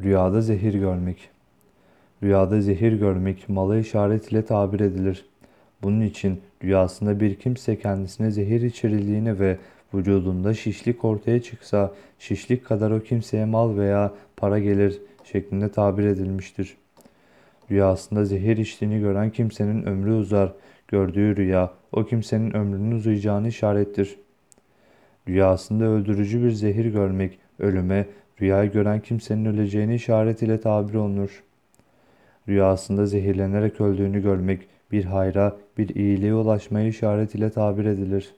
Rüyada zehir görmek. Rüyada zehir görmek mala işaret ile tabir edilir. Bunun için rüyasında bir kimse kendisine zehir içirildiğini ve vücudunda şişlik ortaya çıksa şişlik kadar o kimseye mal veya para gelir şeklinde tabir edilmiştir. Rüyasında zehir içtiğini gören kimsenin ömrü uzar. Gördüğü rüya o kimsenin ömrünün uzayacağını işarettir. Rüyasında öldürücü bir zehir görmek ölüme, rüyayı gören kimsenin öleceğini işaret ile tabir olunur. Rüyasında zehirlenerek öldüğünü görmek bir hayra, bir iyiliğe ulaşmaya işaret ile tabir edilir.